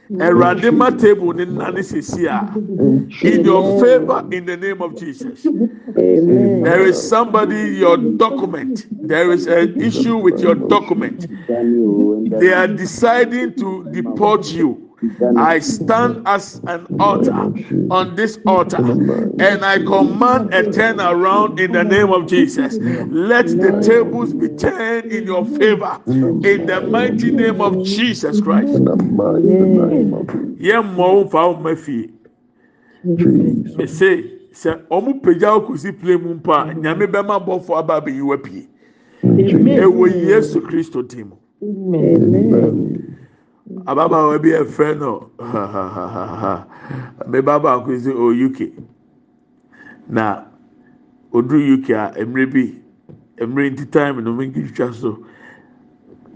A: ɛwurade ma table ne nane sisi a in your favour in the name of jesus.
D: Amen.
A: There is somebody, your document. There is an issue with your document. They are deciding to deport you. I stand as an altar on this altar and I command a turnaround in the name of Jesus. Let the tables be turned in your favor in the mighty name of Jesus Christ.
F: In the mighty name of Jesus.
A: Yɛn mmɔ wo mfa wo mma fie.
F: Jesus.
A: Mese sɛ ɔmo pagya wo kɔsi plane mu mpo a mm. nyame bɛma bɔfo aba abɛyi pie. Ɛwɔ Yesu Kristo din mu.
F: Amen.
A: Ababaawa bi ɛfrɛ no me ba baako sɛ ɔ uk na oduru uk a mmerɛ bi mmerɛ nti time no menki twitwa so.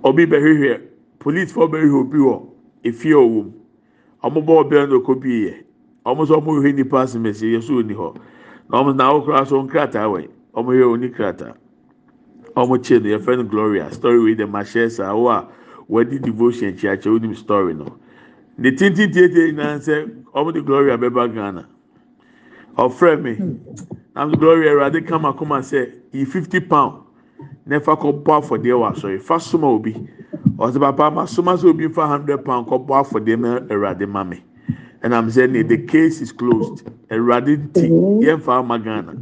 A: Ɔbi bɛhwehwɛ policefoɔ bɛhwehwɛ obi wɔ efie ɔwɔ mu ɔmo bɔ ɔbɛn no ɔkɔ bi yɛ ɔmo sɛ ɔmo hwehwɛ nipa asemɛsi yɛ so oni hɔ na ɔmo na awokora so nkrataa wɔ ɔmo hwɛ oni krataa ɔmo kye no yɛfrɛ no gloria story wei dɛm ahyɛ saa wo a wɔadi devotion kyiakyɛ wonim story no ne tenten tietie nyinaa sɛ ɔmo de gloria bɛba ghana. Ɔfrɛ me na mo gloria awurade kama koma sɛ yi fifty pound. Na ɛfa kɔ bɔ afɔdeɛ wɔ asɔre fa soma obi ɔsɛ papa ma soma sɛ obi fa hundred pound kɔ bɔ afɔdeɛ na awurade ma me ɛnam sɛ ne the case is closed. Awurade nti yɛmfa ama ghana.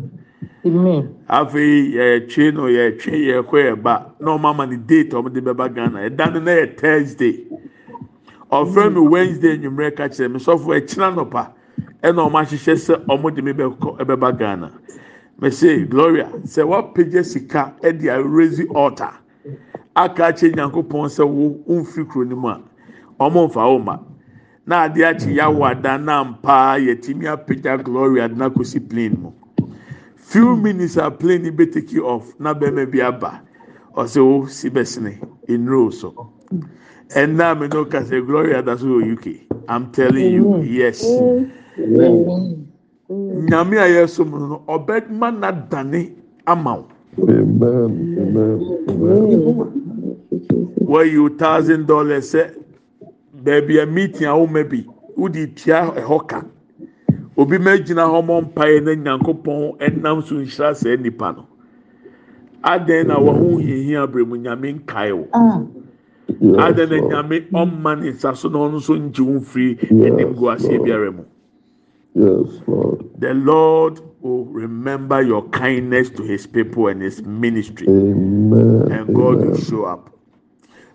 A: Afei yɛtwe no yɛtwe yɛkɔ yɛ ba. Na ɔmo ama ne date ɔmo de bɛba ghana. Ɛda no na yɛ thursday. Ɔfrɛ mi wednesday enyimrɛ ka kyerɛ mi sɔfo ɛkyina nɔpa. Ɛna ɔmo ahyehyɛ sɛ ɔmo de mi bɛkɔ ɛbɛba ghana. Mɛsɛ gloria sɛ wapagya sika ɛde arezi altar aka akyerɛ nyankopɔn sɛ wo nfiri kuro no mu a ɔmo nfa wo ma na adeɛ akyi yawo ada na mpa yɛtumi apagya gloria de na kɔsi plane mu. Few minutes a plane bɛ take you off na bɛrima bi aba ɔsɛ o si bɛsene enuro so ɛnna mi no kasa gloria da so wɔ uk i'm telling you yes. Nyame a yɛ so mu no ɔbɛ ma na dane ama wo. Wɔyi o thousand dollars sɛ beebi a meeting a wɔma bi wodi tua ɛhɔ ka obi ma gyina hɔ mɔ mpaeɛ na nyankopɔn ɛnam so nhyira sɛ nipa no. Adan na wɔn ho hiahia abere mu? Nyame nkae wo. Ah.
F: Yes,
A: adan na nyame ɔmma ne nsa so na ɔno nso ngye wo mfiri anim gu aseɛ biara mu?
F: Yes,
A: the lord will remember your kindness to his people and his ministry.
F: Amen.
A: and God will show up.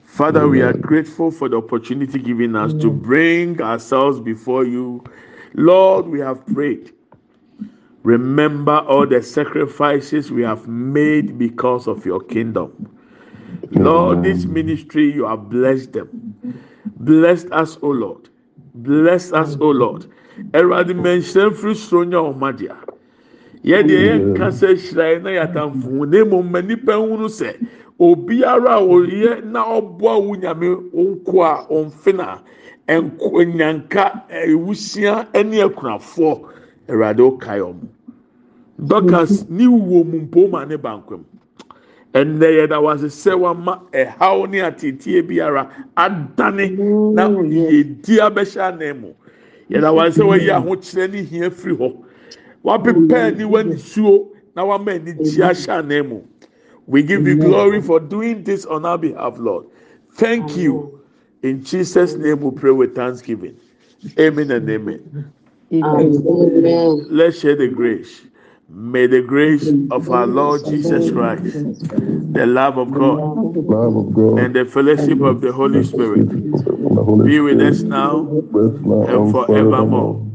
A: Father, we are grateful for the opportunity given us to bring ourselves before you. Lord, we have prayed. Remember all the sacrifices we have made because of your kingdom. Lord, this ministry, you have blessed them. Blessed us, O Lord. Bless us, O Lord. Eradi mention free stronya omadia. yɛdeɛ yɛnka sɛ hyiraeɛ na yɛatamfo ho na mmom ma nipa hunu sɛ obiara a ɔyɛ na ɔboa wo nyame nko a ɔmfe na nko nyanka ewusia ne akunafoɔ awurade ɔkae ɔmo dɔkas ne wuo mu mpo ma ne bankwam ɛnnɛ yɛda wase sɛ wama ɛhaw ne ateteɛ biara adane na yɛdi abɛhyɛ anan mu. Yɛda wase sɛ wɔyi ahokyerɛ ne hia firi hɔ wapepɛ aniwa nisuo na wama ani gye ahyɛ anan mu. We give you glory for doing this on our behalf lord. Thank you in jesus name we pray with thanksgiving amen and amen
D: Amen.
A: let's share the grace may the grace of our lord jesus christ the love of god
F: Love of God.
A: and the fellowship of the holy spirit be with us now and forevermore
F: forevermore.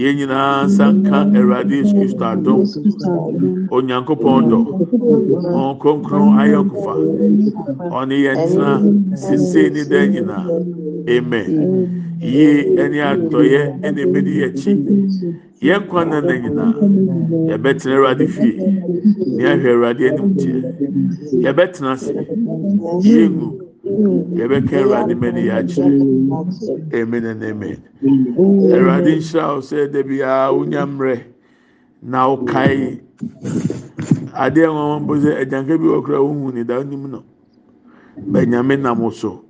A: Yɛn nyinaa nsa nka Awurade Yesu Kristo adum. Onyankopɔn dɔ. Wɔn kronkron ayɔnkofa. Ɔne yɛn tena sese ne dan nyinaa. Amen. Yie ɛne adɔyɛ ɛna ebedi yɛn akyi. Yɛn kwan na na nyinaa. Yɛbɛtena Awurade fie. Ne ahwɛ Awurade anim teɛ. Yɛbɛtena ase. Yɛngu. Yɛbɛka Awurade mɛni yɛ akyerɛ. Amen and amen. Awurade nhyira wo sɛ dabi a wonya mmerɛ na wokae adeɛ nwanwa mpo sɛ agyanka bi wɔ kora wohu ne da wonim no. Bɛnyame nam wo so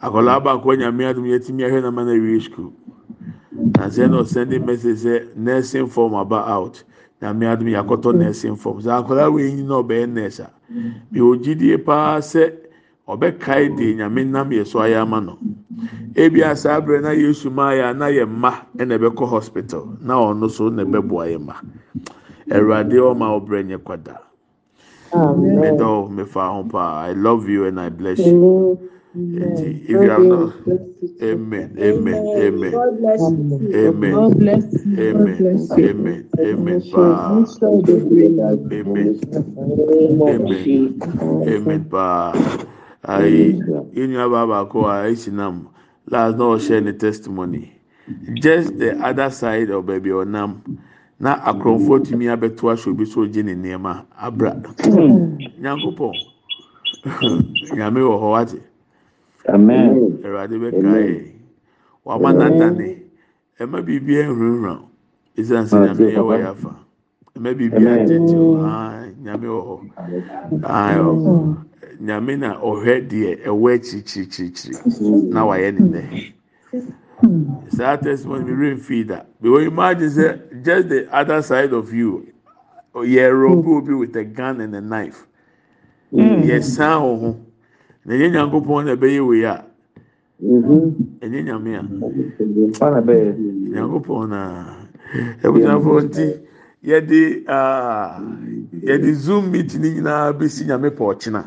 A: akwadaa baako a nyame adom yɛtumi ahwɛ nama na awie school na sɛ na ɔsɛnde message sɛ nursing form aba out. Nyame adom yɛakɔtɔ nursing form. Sɛ akwadaa wei nyi na ɔbɛyɛ nurse a mewɔ gyidie paa sɛ ɔbɛkae de nyame nam yɛ so ayɛ ama no. Ebi asa abirɛ na yesu maa yɛ a na yɛ mma ɛna ɛbɛkɔ hospital. Na ɔno so na ɛbɛboa yɛ mma. Awurade ɔma ɔbrɛ nyɛ kwada. Medɔ mefa ho paa. I love you and i bless you. Nti, if you have not amen amen amen. Amen. Amen. Amen. Amen. Paa amen. amen. Amen. Paa yɛnua baa baako a esi nam last na ɔhyɛ ne testimony. Just the other side of baabi ɔnam na akorɔmfoɔ tumi abɛto ahyɛ obi so ogye ne nneɛma abra. Nyankopɔn nyame wɔ hɔ wate
G: Amen.
A: awurade bɛkae wama nadane ɛma biribi ahurahura ɛsiane sɛ nyame yɛwɔ yɛ afa ɛma biribi agyegye aa nyame wɔ hɔ nyame na ɔhwɛ deɛ ɛwɔ akyirikyirikyirikyiri na wayɛ ne nɛ saa testimony mi remfii da. Because imagine sɛ just the other side of you yɛrɛ obi obi with a gun and a knife. Yɛsan wɔ ho. Na nye nyankopɔn na ɛbɛyɛ wei a ɛnyɛ nyame a. Nyankopɔn na ɛbutanfoɔ nti. yɛde ah, zoom meet ne nyinaa bɛsi nyame pɔɔkyena.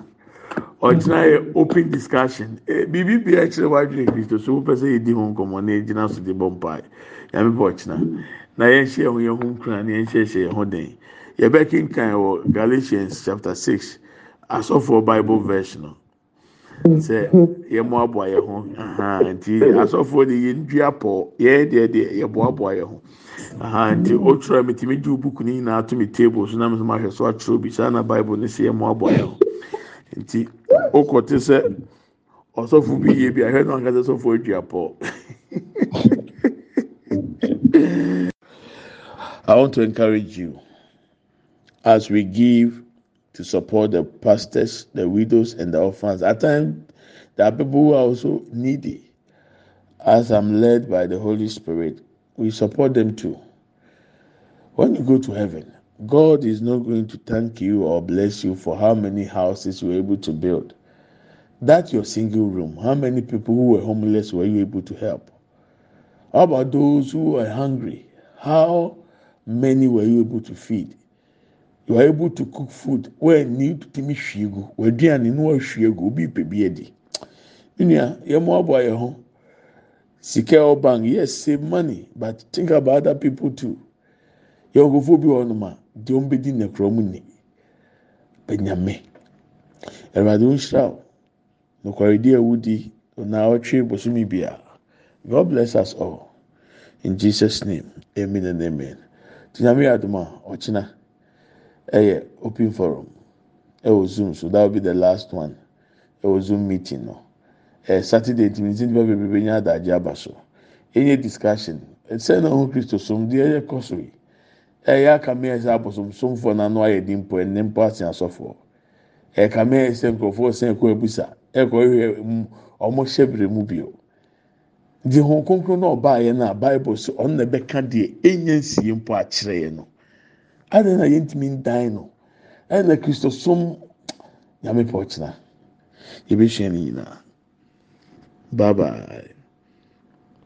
A: Ɔgyina yɛ open discussion. Biribi bi akyerɛ wadwene kristo so wopɛ sɛ yɛdi ho nkɔmmɔ na yɛgyina so de bɔ mpae. Nyame bɔ ɔkyena. Na yɛnhyɛ yɛn ho yɛn ho nkura na yɛnhyɛhyɛ yɛn ho den. Yɛbɛkenkan wɔ galatians chapter six asɔfoɔ bible version no. Sɛ yɛmoaboa yɛn ho. Nti asɔfoɔ de yɛn dua pɔ. Yɛn deɛ yɛboaboa yɛn ho. Nti otwerɛ mi tìmi di buku ne nyinaa to mi table so na mi nso ma hwɛ so atwerɛ bi saa na bible ne sɛ yɛmoaboa yɛn ho. Nti te bi I want to encourage you as we give to support the pastors, the widows, and the orphans. At times, there are people who are also needy. As I'm led by the Holy Spirit, we support them too. When you go to heaven, God is not going to thank you or bless you for how many houses you were able to build. That's your single room. How many people who were homeless were you able to help? How about those who were hungry? How many were you able to feed? You are able to cook food when need to timi hwie gu. W'aduane no ahwie gu obi pɛ bi adi. Nnua, yɛn mo aboa yɛn ho. Sika ɛwɔ bank, yes, save money, but think about other people too. Bi wɔ hɔnom a deɛ wɔn bɛdi na kura mu ni. Bɛnyame. Awurade nhyira wo. Nokwaredi a wudi na ɔtwe bosomi bia. God bless us all. In Jesus name, amen and amen. Tinyame yɛ adum a ɔkyena ɛyɛ open forum ɛwɔ zoom so that will be the last one ɛwɔ zoom meeting no ɛɛ saturday ntumi ntumi nipa bebree nya adagye aba so ɛyɛ discussion ɛsɛn na ɔho kristo som deɛ ɛyɛ kɔ ɛyɛ akame ɛsɛ abosomsomfoɔ n'ano ayɛ di mpo ɛne mpo ase asɔfoɔ. Ɛkame ɛsɛ nkurɔfoɔ sɛn ɛkɔ ebusa ɛkɔ ɛhwɛ mu ɔmo hyɛ mu bio. Deɛ wɔn konkron na ɔbaa yɛ na bible so ɔno na ɛbɛka deɛ ɛnyɛ nsie mpo akyerɛ yɛ no. Adan na yɛntumi ndan no? Ɛna kristo som nyame pɔ ɔkyena yɛbɛhyia no nyinaa. Bye bye.